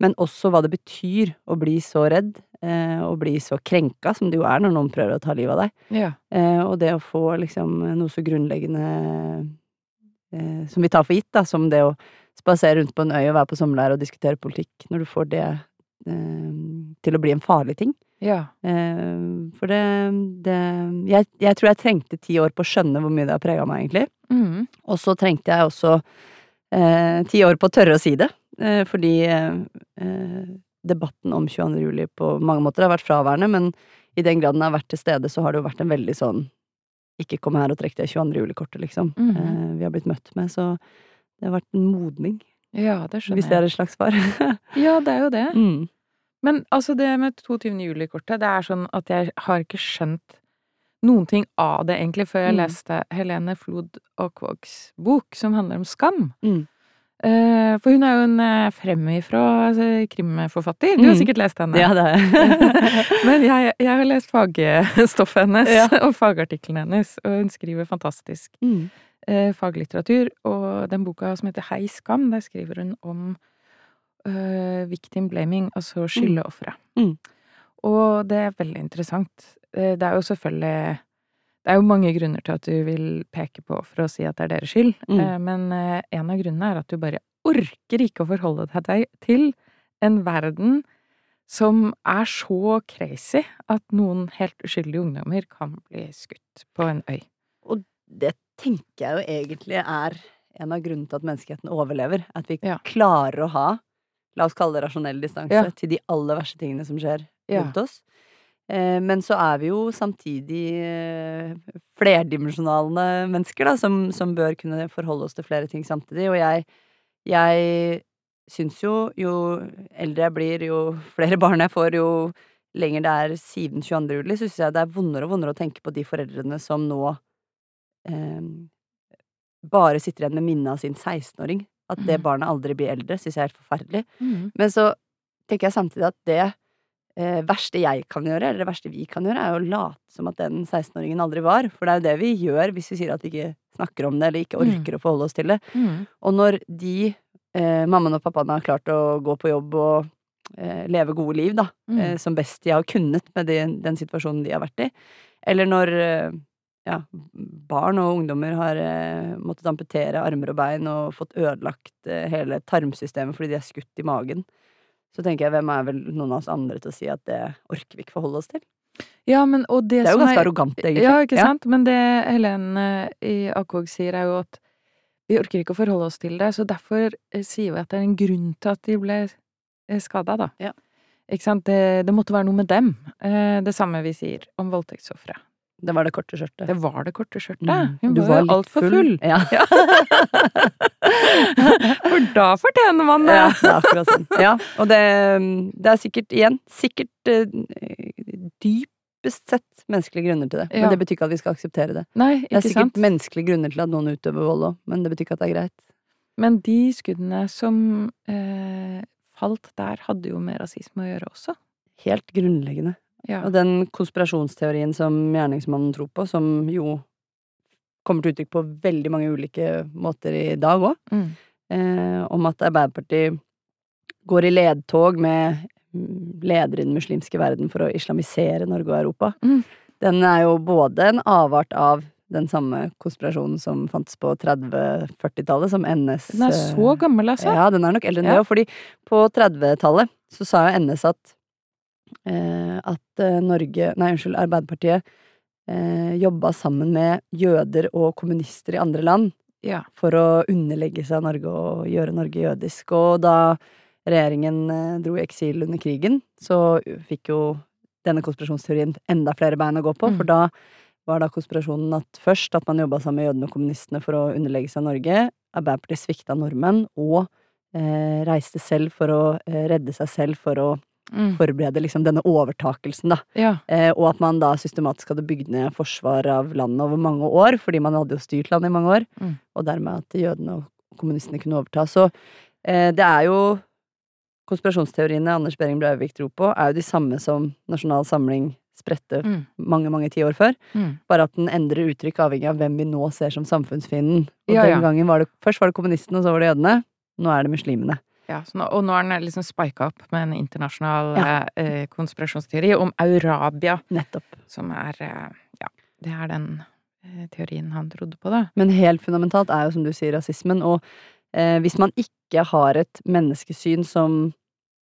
Speaker 2: Men også hva det betyr å bli så redd, eh, og bli så krenka, som det jo er når noen prøver å ta livet av deg.
Speaker 1: Ja.
Speaker 2: Eh, og det å få liksom noe så grunnleggende eh, som vi tar for gitt, da, som det å spasere rundt på en øy og være på sommerleir og diskutere politikk, når du får det eh, til å bli en farlig ting.
Speaker 1: Ja.
Speaker 2: Eh, for det, det jeg, jeg tror jeg trengte ti år på å skjønne hvor mye det har prega meg, egentlig.
Speaker 1: Mm.
Speaker 2: Og så trengte jeg også eh, ti år på å tørre å si det, eh, fordi eh, eh, debatten om 22. juli på mange måter har vært fraværende, men i den grad den har vært til stede, så har det jo vært en veldig sånn ikke kom her og trekk det 22. juli-kortet, liksom.
Speaker 1: Mm.
Speaker 2: eh, vi har blitt møtt med, så det har vært en modning,
Speaker 1: ja, det skjønner jeg.
Speaker 2: hvis det er et slags svar. *laughs*
Speaker 1: Ja, det er jo det.
Speaker 2: mm.
Speaker 1: Men altså, det med 22. juli-kortet, det er sånn at jeg har ikke skjønt noen ting av det, egentlig, før jeg
Speaker 2: Mm.
Speaker 1: leste Helene Flod Aakvags bok, som handler om skam.
Speaker 2: Mm.
Speaker 1: Eh, for hun er jo en eh, fremifrå altså, krimforfatter. Du har
Speaker 2: Mm.
Speaker 1: sikkert lest henne.
Speaker 2: Ja, det har jeg. *laughs*
Speaker 1: Men jeg, jeg har lest fagstoffet hennes
Speaker 2: Ja.
Speaker 1: og fagartiklene hennes, og hun skriver fantastisk
Speaker 2: mm.
Speaker 1: Faglitteratur. Og den boka som heter Hei skam, der skriver hun om eh, victim blaming, altså skylde ofre.
Speaker 2: Mm.
Speaker 1: Og det er veldig interessant. Eh, det er jo selvfølgelig Det er jo mange grunner til at du vil peke på offeret og si at det er deres skyld,
Speaker 2: Mm.
Speaker 1: eh, men eh, en av grunnene er at du bare orker ikke å forholde deg til en verden som er så crazy at noen helt uskyldige ungdommer kan bli skutt på en øy.
Speaker 2: Og det tenker jeg jo egentlig er en av grunnene til at menneskeheten overlever. At vi
Speaker 1: Ja.
Speaker 2: klarer å ha, la oss kalle det rasjonell distanse,
Speaker 1: Ja.
Speaker 2: til de aller verste tingene som skjer
Speaker 1: Ja.
Speaker 2: rundt oss. Eh, men så er vi jo samtidig eh, flerdimensjonale mennesker, da, som, som bør kunne forholde oss til flere ting samtidig. Og jeg, jeg syns jo jo eldre jeg blir, jo flere *laughs* barn jeg får, jo lenger det er siden 22. juli, syns jeg det er vondere og vondere å tenke på de foreldrene som nå eh, bare sitter igjen med minnet av sin 16-åring. At det
Speaker 1: Mhm.
Speaker 2: barnet aldri blir eldre, syns jeg er helt forferdelig. Men så tenker jeg samtidig at det eh, verste jeg kan gjøre, eller det verste vi kan gjøre, er å late som at den 16-åringen aldri var. For det er jo det vi gjør hvis vi sier at vi ikke snakker om det, eller ikke
Speaker 1: Mm.
Speaker 2: orker å forholde oss til det.
Speaker 1: Mm.
Speaker 2: Og når de, eh, mammaen og pappaen, har klart å gå på jobb og eh, leve gode liv, da,
Speaker 1: Mm.
Speaker 2: eh, som best de har kunnet med den, den situasjonen de har vært i, eller når eh, ja, barn og ungdommer har eh, måttet amputere armer og bein og fått ødelagt eh, hele tarmsystemet fordi de er skutt i magen, så tenker jeg hvem er vel noen av oss andre til å si at det orker vi ikke forholde oss til?
Speaker 1: Ja, men det,
Speaker 2: Det er jo
Speaker 1: ganske
Speaker 2: ganske arrogant, egentlig.
Speaker 1: Ja, ikke sant? Men det Helene i AKOG sier, er jo at vi orker ikke å forholde oss til det, så derfor eh, sier vi at det er en grunn til at de ble skada, da.
Speaker 2: Ja.
Speaker 1: Ikke sant? Det, det måtte være noe med dem. Eh, Det samme vi sier om voldtektsofre.
Speaker 2: Det var det korte skjørtet.
Speaker 1: Det var det korte skjørtet.
Speaker 2: Mm.
Speaker 1: Hun
Speaker 2: Du
Speaker 1: var
Speaker 2: litt
Speaker 1: altfor full.
Speaker 2: Ja. *laughs*
Speaker 1: For da fortjener man det!
Speaker 2: Ja, det er akkurat sånn. Ja, og det, det er sikkert, igjen, sikkert uh, dypest sett menneskelige grunner til det.
Speaker 1: Ja.
Speaker 2: Men det betyr ikke at vi skal akseptere det.
Speaker 1: Nei,
Speaker 2: Det er sikkert
Speaker 1: sant?
Speaker 2: menneskelige grunner til at noen utøver vold òg, men det betyr ikke at det er greit.
Speaker 1: Men de skuddene som uh, falt der, hadde jo med rasisme å gjøre også.
Speaker 2: Helt grunnleggende.
Speaker 1: Ja.
Speaker 2: Og den konspirasjonsteorien som gjerningsmannen tror på, som jo kommer til uttrykk på veldig mange ulike måter i dag òg,
Speaker 1: Mm.
Speaker 2: eh, om at Arbeiderpartiet går i ledtog med mm, ledere i den muslimske verden for å islamisere Norge og Europa.
Speaker 1: Mm.
Speaker 2: Den er jo både en avart av den samme konspirasjonen som fantes på 30-40-tallet, som NS
Speaker 1: Den er så
Speaker 2: eh,
Speaker 1: gammel, altså.
Speaker 2: Ja, den er nok eldre enn
Speaker 1: Ja.
Speaker 2: det òg, fordi på 30-tallet så sa jo NS at at eh, Norge Nei, unnskyld, Arbeiderpartiet eh, jobba sammen med jøder og kommunister i andre land
Speaker 1: Ja.
Speaker 2: for å underlegge seg Norge og gjøre Norge jødisk. Og da regjeringen eh, dro i eksil under krigen, så fikk jo denne konspirasjonsteorien enda flere bein å gå på,
Speaker 1: Mm.
Speaker 2: for da var da konspirasjonen at først at man jobba sammen med jødene og kommunistene for å underlegge seg Norge. Arbeiderpartiet svikta nordmenn og eh, reiste selv for å eh, redde seg selv for å
Speaker 1: Mm.
Speaker 2: forberede liksom denne overtakelsen, da.
Speaker 1: ja.
Speaker 2: Eh, og at man da systematisk hadde bygd ned forsvar av landet over mange år, fordi man hadde jo styrt landet i mange år,
Speaker 1: Mm.
Speaker 2: og dermed at jødene og kommunistene kunne overta. Så eh, det er jo Konspirasjonsteoriene Anders Behring Breivik tror på, er jo de samme som Nasjonal Samling spredte
Speaker 1: Mm.
Speaker 2: mange, mange tiår før,
Speaker 1: Mm.
Speaker 2: bare at den endrer uttrykk avhengig av hvem vi nå ser som samfunnsfienden. Og
Speaker 1: Ja,
Speaker 2: den
Speaker 1: ja.
Speaker 2: gangen var det Først var det kommunistene, og så var det jødene. Nå er det muslimene.
Speaker 1: Ja, nå, og nå er den liksom spika opp med en internasjonal
Speaker 2: Ja.
Speaker 1: eh, konspirasjonsteori om Eurabia,
Speaker 2: Nettopp.
Speaker 1: som er eh, Ja, det er den eh, teorien han trodde på, da.
Speaker 2: Men helt fundamentalt er jo, som du sier, rasismen. Og eh, hvis man ikke har et menneskesyn som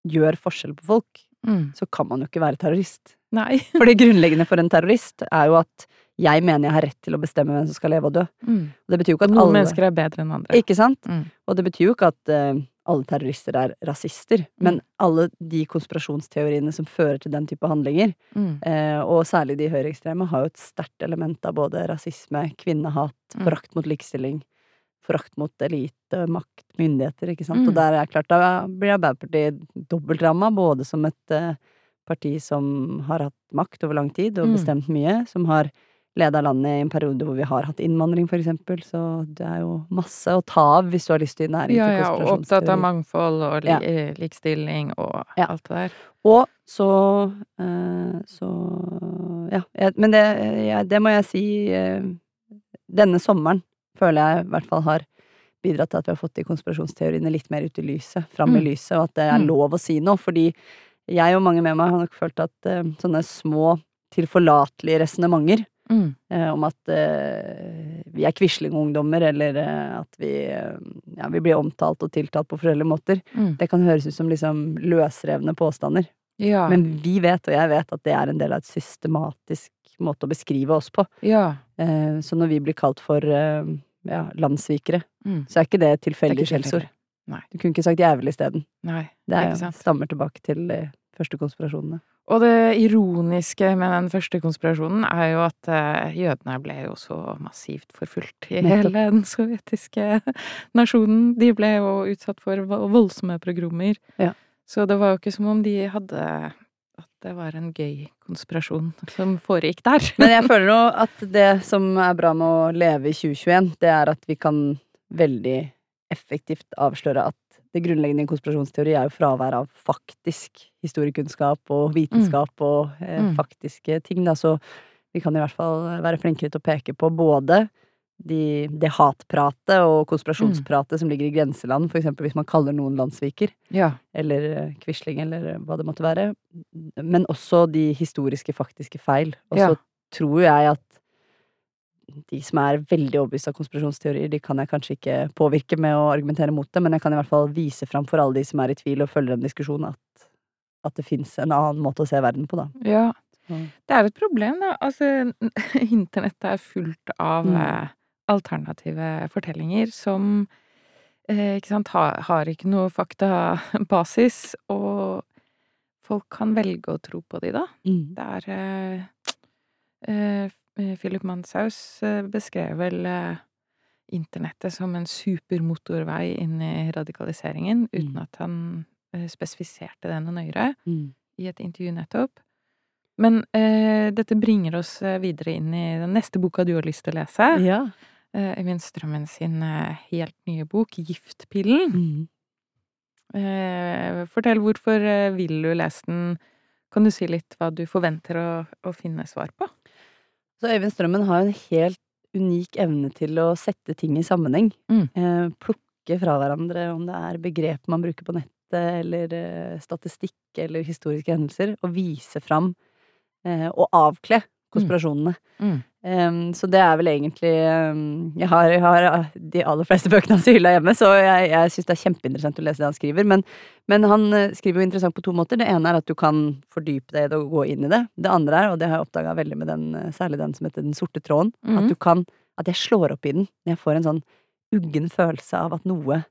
Speaker 2: gjør forskjell på folk,
Speaker 1: Mm.
Speaker 2: så kan man jo ikke være terrorist.
Speaker 1: Nei. *laughs*
Speaker 2: For det grunnleggende for en terrorist er jo at jeg mener jeg har rett til å bestemme hvem som skal leve og dø.
Speaker 1: Mm.
Speaker 2: Og det betyr jo ikke at
Speaker 1: Noen
Speaker 2: alle
Speaker 1: mennesker er bedre enn andre.
Speaker 2: Ikke sant?
Speaker 1: Mm.
Speaker 2: Og det betyr jo ikke at eh, alle terrorister er rasister, men alle de konspirasjonsteoriene som fører til den type handlinger,
Speaker 1: Mm.
Speaker 2: eh, og særlig de høyreekstreme, har jo et sterkt element av både rasisme, kvinnehat,
Speaker 1: Mm.
Speaker 2: forakt mot likestilling, forakt mot elite, makt, myndigheter, ikke sant.
Speaker 1: Mm.
Speaker 2: Og der er klart, da blir Arbeiderpartiet dobbeltramma, både som et eh, parti som har hatt makt over lang tid og
Speaker 1: Mm.
Speaker 2: bestemt mye, som har leda landet i en periode hvor vi har hatt innvandring, for eksempel, så det er jo masse å ta av hvis du har lyst til næring
Speaker 1: Ja, ja, og opptatt av mangfold og li
Speaker 2: Ja.
Speaker 1: eh, likestilling og
Speaker 2: Ja.
Speaker 1: alt det der.
Speaker 2: Og så eh, Så Ja. Men det, det må jeg si eh, Denne sommeren føler jeg i hvert fall har bidratt til at vi har fått de konspirasjonsteoriene litt mer ut i lyset. Fram i
Speaker 1: Mm.
Speaker 2: lyset, og at det er
Speaker 1: Mm.
Speaker 2: lov å si noe. Fordi jeg og mange med meg har nok følt at sånne små, tilforlatelige resonnementer
Speaker 1: Mm.
Speaker 2: eh, om at eh, vi er quislingungdommer, eller eh, at vi, ja, vi blir omtalt og tiltalt på forskjellige måter,
Speaker 1: Mm.
Speaker 2: det kan høres ut som liksom løsrevne påstander.
Speaker 1: Ja.
Speaker 2: Men vi vet, og jeg vet, at det er en del av et systematisk måte å beskrive oss på.
Speaker 1: ja.
Speaker 2: Eh, så når vi blir kalt for ja, landssvikere,
Speaker 1: Mm.
Speaker 2: så er ikke det
Speaker 1: et
Speaker 2: tilfeldige skjellsord. Du kunne ikke sagt jævel isteden. Det er, stammer tilbake til de første konspirasjonene.
Speaker 1: Og det ironiske med den første konspirasjonen er jo at eh, jødene ble jo så massivt forfulgt i hele den sovjetiske *laughs* nasjonen. De ble jo utsatt for voldsomme progromer.
Speaker 2: Ja.
Speaker 1: Så det var jo ikke som om de hadde At det var en gøy konspirasjon som foregikk der.
Speaker 2: Men jeg føler nå at det som er bra med å leve i 2021, det er at vi kan veldig effektivt avsløre at det grunnleggende i konspirasjonsteori er jo fravær av faktisk historiekunnskap og vitenskap og eh,
Speaker 1: Mm.
Speaker 2: faktiske ting, da, så vi kan i hvert fall være flinkere til å peke på både de, det hatpratet og konspirasjonspratet som ligger i grenseland, for eksempel hvis man kaller noen landssviker,
Speaker 1: Ja.
Speaker 2: eller eh, quisling, eller hva det måtte være, men også de historiske, faktiske feil. Og så
Speaker 1: Ja.
Speaker 2: tror jeg at de som er veldig overbevist av konspirasjonsteorier, de kan jeg kanskje ikke påvirke med å argumentere mot det, men jeg kan i hvert fall vise fram for alle de som er i tvil og følger en diskusjon, at, at det fins en annen måte å se verden på, da.
Speaker 1: ja. Det er et problem, da. Altså, *laughs* internettet er fullt av
Speaker 2: Mm.
Speaker 1: eh, alternative fortellinger som eh, ikke sant, har, har ikke noe faktabasis, og folk kan velge å tro på de, da.
Speaker 2: Mm.
Speaker 1: Det er eh, eh, Philip Manshaus eh, beskrev vel eh, internettet som en supermotorvei inn i radikaliseringen, uten
Speaker 2: Mm.
Speaker 1: at han eh, spesifiserte det noe nøyere
Speaker 2: Mm.
Speaker 1: i et intervju nettopp. Men eh, dette bringer oss eh, videre inn i den neste boka du har lyst til å lese.
Speaker 2: Ja.
Speaker 1: Eh, Strømmen sin eh, helt nye bok, Giftpillen.
Speaker 2: Mm.
Speaker 1: Eh, fortell hvorfor eh, vil du lese den? Kan du si litt hva du forventer å, å finne svar på?
Speaker 2: Så Øyvind Strømmen har en helt unik evne til å sette ting i sammenheng.
Speaker 1: Mm.
Speaker 2: Eh, plukke fra hverandre om det er begrep man bruker på nettet, eller eh, statistikk eller historiske hendelser, og vise fram eh, og avkle konspirasjonene.
Speaker 1: Mm.
Speaker 2: Um, så det er vel egentlig um, jeg, har, jeg har eh, de aller fleste bøkene hans i hylla hjemme, så jeg, jeg syns det er kjempeinteressant å lese det han skriver. Men, men han eh, skriver jo interessant på to måter. Det ene er at du kan fordype deg i det og gå inn i det. Det andre er, og det har jeg oppdaga veldig med den, eh, særlig den som heter Den sorte tråden,
Speaker 1: mm.
Speaker 2: at du kan At jeg slår opp i den når jeg får en sånn uggen følelse av at noe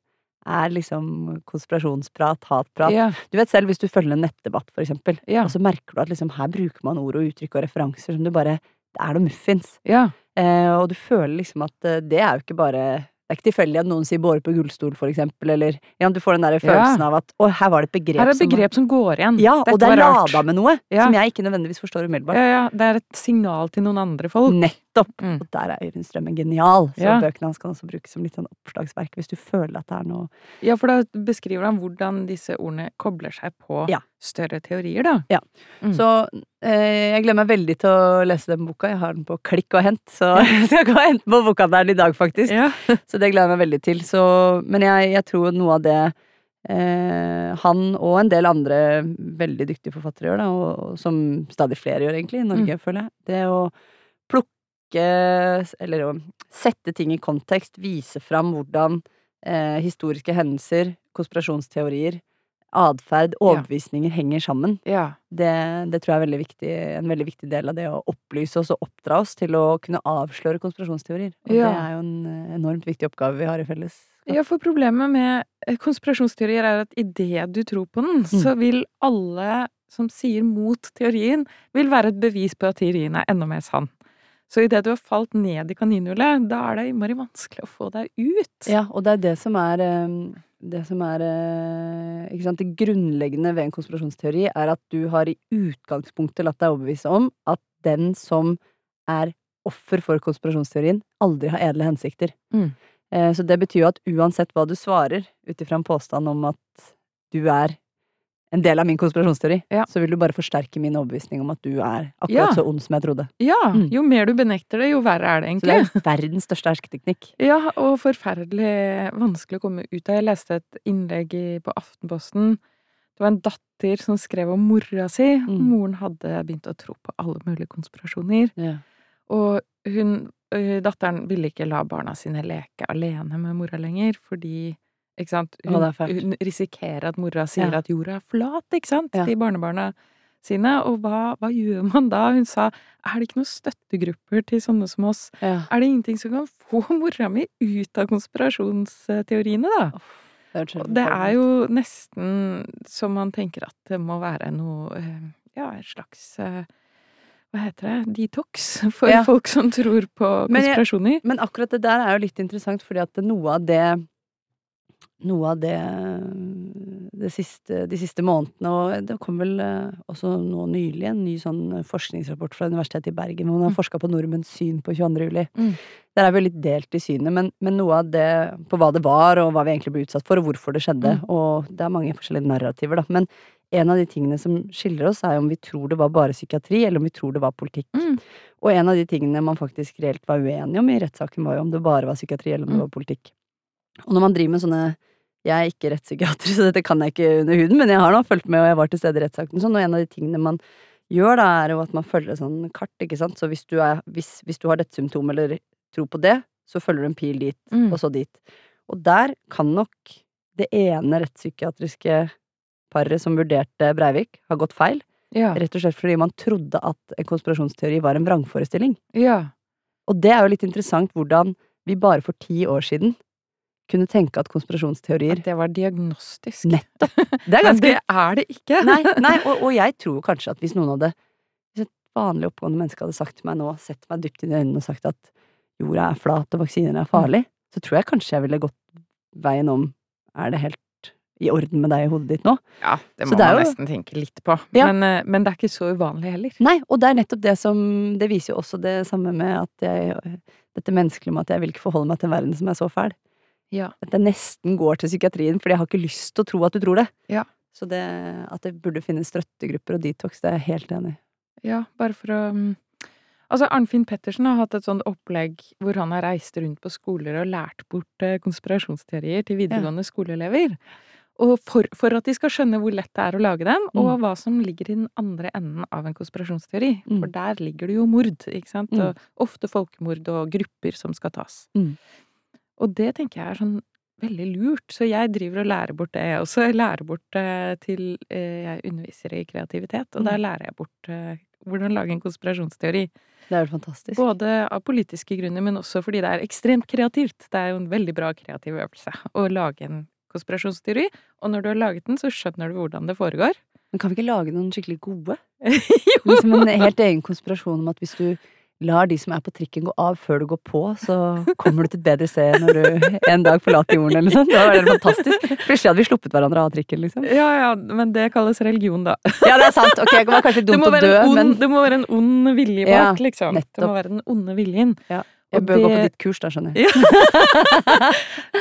Speaker 2: er liksom konspirasjonsprat, hatprat.
Speaker 1: Ja.
Speaker 2: Du vet selv hvis du følger en nettdebatt, for eksempel,
Speaker 1: Ja.
Speaker 2: og så merker du at liksom her bruker man ord og uttrykk og referanser som du bare Det er noe muffins.
Speaker 1: ja.
Speaker 2: Eh, og du føler liksom at eh, det er jo ikke bare Det er ikke tilfeldig at noen sier båre på gullstol, for eksempel, eller ja, Du får den der følelsen av at å, her var det et begrep
Speaker 1: Her er
Speaker 2: et
Speaker 1: begrep som går igjen.
Speaker 2: Ja,
Speaker 1: Dette
Speaker 2: og det er lada med noe som jeg ikke nødvendigvis forstår umiddelbart.
Speaker 1: Ja, ja. Det er et signal til noen andre folk.
Speaker 2: Nettopp!
Speaker 1: Mm.
Speaker 2: Og der er Øyvind Strømmen genial. Så
Speaker 1: Ja.
Speaker 2: bøkene hans kan også brukes som litt sånn oppslagsverk hvis du føler at det er noe
Speaker 1: Ja, for da beskriver han hvordan disse ordene kobler seg på
Speaker 2: Ja.
Speaker 1: større teorier, da.
Speaker 2: Ja.
Speaker 1: Mm.
Speaker 2: Så eh, jeg gleder meg veldig til å lese den boka. Jeg har den på klikk og hent, så *laughs* jeg skal gå og hente på bokhandelen i dag, faktisk.
Speaker 1: Ja. *laughs*
Speaker 2: Så det gleder jeg meg veldig til. Så, men jeg, jeg tror noe av det eh, han og en del andre veldig dyktige forfattere gjør, da, og, og som stadig flere gjør egentlig i Norge, føler jeg, det å plukke Eller å sette ting i kontekst, vise fram hvordan eh, historiske hendelser, konspirasjonsteorier, atferd, overbevisninger henger sammen.
Speaker 1: ja.
Speaker 2: Det, det tror jeg er veldig viktig, en veldig viktig del av det å opplyse oss og oppdra oss til å kunne avsløre konspirasjonsteorier. Og
Speaker 1: Ja.
Speaker 2: det er jo en eh, enormt viktig oppgave vi har i felles.
Speaker 1: Ja, for problemet med eh, konspirasjonsteorier er at idet du tror på den,
Speaker 2: Mm.
Speaker 1: så vil alle som sier mot teorien, vil være et bevis på at teorien er enda mer sann. Så idet du har falt ned i kaninhullet, da er det innmari vanskelig å få deg ut.
Speaker 2: Ja, og det er det som er eh, det som er eh, ikke sant, Det grunnleggende ved en konspirasjonsteori er at du har i utgangspunktet latt deg overbevise om at den som er offer for konspirasjonsteorien, aldri har edle hensikter.
Speaker 1: Mm.
Speaker 2: Eh, Så det betyr jo at uansett hva du svarer ut ifra en påstand om at du er en del av min konspirasjonsteori,
Speaker 1: Ja.
Speaker 2: så vil du bare forsterke min overbevisning om at du er akkurat
Speaker 1: Ja.
Speaker 2: så ond som jeg trodde.
Speaker 1: Ja,
Speaker 2: Mm.
Speaker 1: jo mer du benekter det, jo verre er det egentlig.
Speaker 2: Så det er verdens største hersketeknikk. *laughs*
Speaker 1: Ja, og forferdelig vanskelig å komme ut av. Jeg leste et innlegg på Aftenposten. Det var en datter som skrev om mora si.
Speaker 2: Mm.
Speaker 1: Moren hadde begynt å tro på alle mulige konspirasjoner.
Speaker 2: Ja.
Speaker 1: Og hun, datteren ville ikke la barna sine leke alene med mora lenger, fordi ikke sant? Hun, hun risikerer at mora sier
Speaker 2: Ja.
Speaker 1: at jorda er flat, ikke sant,
Speaker 2: Ja.
Speaker 1: til barnebarna sine. Og hva, hva gjør man da? Hun sa er det ikke noen støttegrupper til sånne som oss?
Speaker 2: Ja.
Speaker 1: Er det ingenting som kan få *laughs* mora mi ut av konspirasjonsteoriene, da?
Speaker 2: Det,
Speaker 1: er det er jo nesten som man tenker at det må være noe eh, Ja, en slags eh, Hva heter det? Detox *laughs* for
Speaker 2: Ja.
Speaker 1: folk som tror på
Speaker 2: Men jeg-
Speaker 1: konspirasjoner.
Speaker 2: Men akkurat det der er jo litt interessant, fordi at noe av det Noe av det det siste, de siste månedene, og det kom vel eh, også nå nylig en ny sånn forskningsrapport fra Universitetet i Bergen, hvor man har
Speaker 1: Mm.
Speaker 2: forska på nordmenns syn på 22. juli.
Speaker 1: Mm.
Speaker 2: Der er vi litt delt i synet, men, men noe av det på hva det var, og hva vi egentlig ble utsatt for, og hvorfor det skjedde,
Speaker 1: Mm.
Speaker 2: og det er mange forskjellige narrativer, da. Men en av de tingene som skiller oss, er om vi tror det var bare psykiatri, eller om vi tror det var politikk.
Speaker 1: Mm.
Speaker 2: Og en av de tingene man faktisk reelt var uenig om i rettssaken, var jo om det bare var psykiatri, eller om det
Speaker 1: Mm.
Speaker 2: var politikk. Og når man driver med sånne Jeg er ikke rettspsykiater, *laughs* så dette kan jeg ikke under huden, men jeg har nå fulgt med, og jeg var til stede i rettssaken sånn, og en av de tingene man gjør da, er jo at man følger et sånn kart, ikke sant, så hvis du er hvis, hvis du har dette symptomet, eller tror på det, så følger du en pil dit,
Speaker 1: Mm.
Speaker 2: og så dit. Og der kan nok det ene rettspsykiatriske paret som vurderte Breivik, ha gått feil.
Speaker 1: Ja.
Speaker 2: Rett og slett fordi man trodde at en konspirasjonsteori var en vrangforestilling.
Speaker 1: ja.
Speaker 2: Og det er jo litt interessant hvordan vi bare for ti år siden kunne tenke at konspirasjonsteorier
Speaker 1: At det var diagnostisk.
Speaker 2: Nettopp! *laughs* Det er ganske Men
Speaker 1: det er det ikke.
Speaker 2: Nei, nei og, og jeg tror kanskje at hvis noen hadde Hvis et vanlig oppegående menneske hadde sagt til meg nå, sett meg dypt inn i øynene og sagt at jorda er flat og vaksiner er farlig, så tror jeg kanskje jeg ville gått veien om Er det helt i orden med deg i hodet ditt nå?
Speaker 1: Ja, det må
Speaker 2: det
Speaker 1: man
Speaker 2: jo-
Speaker 1: nesten tenke litt på.
Speaker 2: Ja.
Speaker 1: Men, eh, men det er ikke så uvanlig heller.
Speaker 2: Nei, og det er nettopp det som Det viser jo også det samme med at jeg Dette menneskelige med at jeg vil ikke forholde meg til en verden som er så fæl.
Speaker 1: Ja.
Speaker 2: At jeg nesten går til psykiatrien fordi jeg har ikke lyst til å tro at du tror det.
Speaker 1: Ja.
Speaker 2: Så det at det burde finnes støttegrupper og detox, det er jeg helt enig i.
Speaker 1: Ja, bare for å mm, Altså, Arnfinn Pettersen har hatt et sånt opplegg hvor han har reist rundt på skoler og lært bort eh, konspirasjonsteorier til videregående skoleelever. Og for, for at de skal skjønne hvor lett det er å lage dem, og hva som ligger i den andre enden av en konspirasjonsteori.
Speaker 2: Mm.
Speaker 1: For der ligger det jo mord, ikke sant?
Speaker 2: Mm.
Speaker 1: Og ofte folkemord og grupper som skal tas.
Speaker 2: Mm.
Speaker 1: Og det tenker jeg er sånn veldig lurt, så jeg driver og lærer bort det, jeg også. Jeg lærer bort eh, til eh, Jeg underviser i kreativitet, og
Speaker 2: Mm.
Speaker 1: der lærer jeg bort eh, hvordan lage en konspirasjonsteori.
Speaker 2: Det er jo fantastisk.
Speaker 1: Både av politiske grunner, men også fordi det er ekstremt kreativt. Det er jo en veldig bra kreativ øvelse å lage en konspirasjonsteori, og når du har laget den, så skjønner du hvordan det foregår.
Speaker 2: Men kan vi ikke lage noen skikkelig gode? *laughs*
Speaker 1: jo!
Speaker 2: Liksom en helt egen konspirasjon om at hvis du lar de som er på trikken gå av før du går på, så kommer du til et bedre sted når du en dag forlater jorden eller noe sånt. Da var det fantastisk. Plutselig hadde vi sluppet hverandre av trikken, liksom.
Speaker 1: Ja, ja, men det kalles religion, da.
Speaker 2: Ja, det er sant. Ok, det var kanskje dumt å dø,
Speaker 1: en ond,
Speaker 2: men
Speaker 1: det må være en ond vilje
Speaker 2: Ja,
Speaker 1: bak, liksom. Det må være den onde viljen.
Speaker 2: jeg
Speaker 1: bør
Speaker 2: bør gå på ditt kurs, da, skjønner jeg.
Speaker 1: Ja.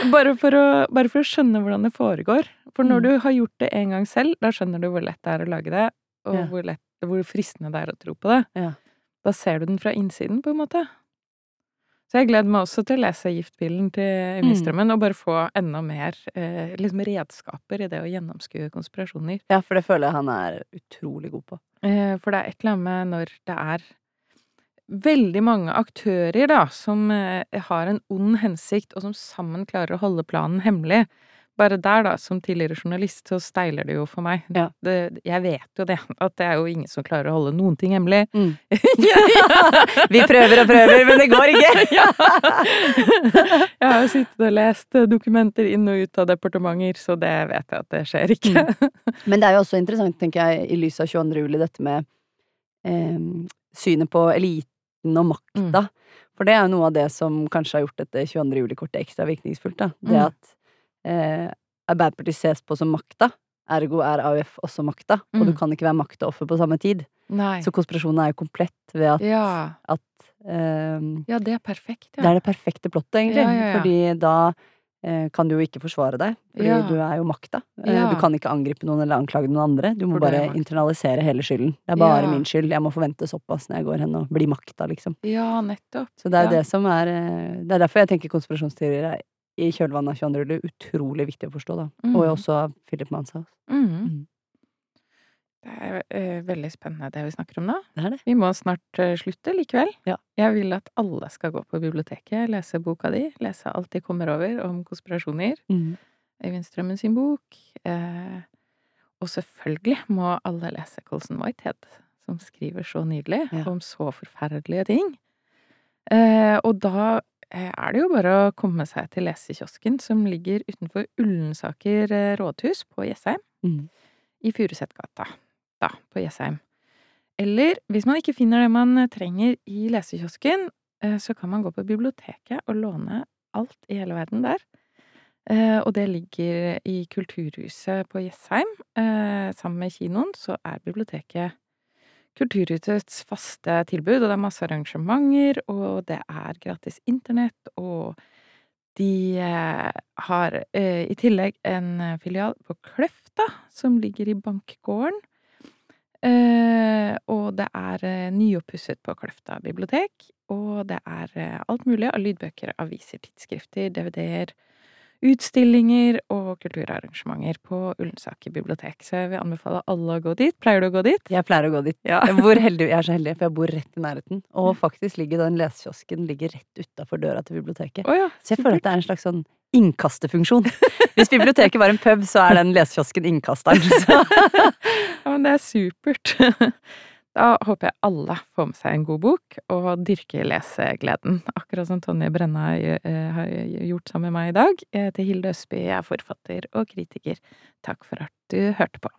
Speaker 1: *laughs* bare, for å, bare for å skjønne hvordan det foregår. For når
Speaker 2: Mm.
Speaker 1: du har gjort det en gang selv, da skjønner du hvor lett det er å lage det, og
Speaker 2: Ja.
Speaker 1: hvor, lett, hvor fristende det er å tro på det.
Speaker 2: Ja.
Speaker 1: Da ser du den fra innsiden, på en måte. Så jeg gleder meg også til å lese Giftbilen til
Speaker 2: Mm.
Speaker 1: Og bare få enda mer eh, liksom redskaper i det å gjennomskue konspirasjoner.
Speaker 2: Ja, for det føler jeg han er utrolig god på.
Speaker 1: Eh, For det er et eller annet med når det er veldig mange aktører da, som eh, har en ond hensikt, og som sammen klarer å holde planen hemmelig. Bare der, da, som tidligere journalist, så steiler det jo for meg.
Speaker 2: Ja.
Speaker 1: Det, jeg vet jo det, at det er jo ingen som klarer å holde noen ting hemmelig.
Speaker 2: Mm. *laughs* *laughs* Vi prøver og prøver, men det går ikke! *laughs*
Speaker 1: Jeg har jo sittet og lest eh, dokumenter inn og ut av departementer, så det vet jeg at det skjer ikke.
Speaker 2: Men det er jo også interessant, tenker jeg, i lys av 22. juli, dette med eh, synet på eliten og makta. For det er jo noe av det som kanskje har gjort dette 22. juli-kortet ekstra virkningsfullt. Da. Det
Speaker 1: Mm.
Speaker 2: at eh, Arbeiderpartiet ses på som makta, ergo er AUF også makta. Og du
Speaker 1: Mm.
Speaker 2: kan ikke være makta og offer på samme tid.
Speaker 1: Nei.
Speaker 2: Så konspirasjonen er jo komplett ved at,
Speaker 1: Ja.
Speaker 2: at eh,
Speaker 1: ja, det er perfekt,
Speaker 2: Det er det perfekte plottet, egentlig.
Speaker 1: Ja, ja, ja.
Speaker 2: Fordi da eh, kan du jo ikke forsvare deg, fordi
Speaker 1: Ja.
Speaker 2: du er jo makta. Eh,
Speaker 1: Ja.
Speaker 2: Du kan ikke angripe noen eller anklage noen andre. Du må
Speaker 1: For
Speaker 2: bare internalisere hele skylden. Det er bare
Speaker 1: Ja.
Speaker 2: min skyld. Jeg må forvente såpass når jeg går hen og blir makta, liksom.
Speaker 1: Ja, nettopp.
Speaker 2: Så det er jo
Speaker 1: Ja.
Speaker 2: det som er eh, Det er derfor jeg tenker konspirasjonsteorier er i kjølvannet av 22. juli utrolig viktig å forstå, da.
Speaker 1: Mm.
Speaker 2: Og også av Philip Manshaus.
Speaker 1: Mm.
Speaker 2: Mm.
Speaker 1: Det er uh, veldig spennende det vi snakker om nå.
Speaker 2: Det er det.
Speaker 1: Vi må snart uh, slutte likevel.
Speaker 2: Ja.
Speaker 1: Jeg vil at alle skal gå på biblioteket, lese boka di, lese alt de kommer over om konspirasjoner.
Speaker 2: Mm.
Speaker 1: Øyvind Strømmen sin bok. Uh, og selvfølgelig må alle lese Colson Whitehead, som skriver så nydelig
Speaker 2: Ja.
Speaker 1: om så forferdelige ting. Eh, og da er det jo bare å komme seg til lesekiosken som ligger utenfor Ullensaker eh, rådhus på Jessheim.
Speaker 2: Mm.
Speaker 1: i Furusetgata, da, på Jessheim. Eller hvis man ikke finner det man trenger i lesekiosken, eh, så kan man gå på biblioteket og låne alt i hele verden der. Eh, Og det ligger i Kulturhuset på Jessheim. Eh, Sammen med kinoen så er biblioteket Kulturhusets faste tilbud, og det er masse arrangementer, og det er gratis internett, og de eh, har eh, i tillegg en eh, filial på Kløfta, som ligger i Bankgården. Og det er nyoppusset på Kløfta bibliotek, og det er alt mulig av lydbøker, aviser, tidsskrifter, DVD-er, utstillinger og kulturarrangementer på Ullensaker bibliotek. Så jeg vil anbefale alle å gå dit. Pleier du å gå dit?
Speaker 2: Jeg pleier å gå dit.
Speaker 1: Ja.
Speaker 2: Jeg, bor heldig, jeg er så heldig, for jeg bor rett i nærheten. Og faktisk ligger den lesekiosken ligger rett utafor døra til biblioteket.
Speaker 1: Oh, ja,
Speaker 2: Så jeg føler at det er en slags sånn innkastefunksjon. *laughs* Hvis biblioteket var en pub, så er den lesekiosken innkasteren. *laughs*
Speaker 1: Ja, men det er supert. Da håper jeg alle får med seg en god bok, og dyrker lesegleden. Akkurat som Tonje Brenna eh, har gjort sammen med meg i dag. Til Hilde Østby, jeg er forfatter og kritiker. Takk for at du hørte på.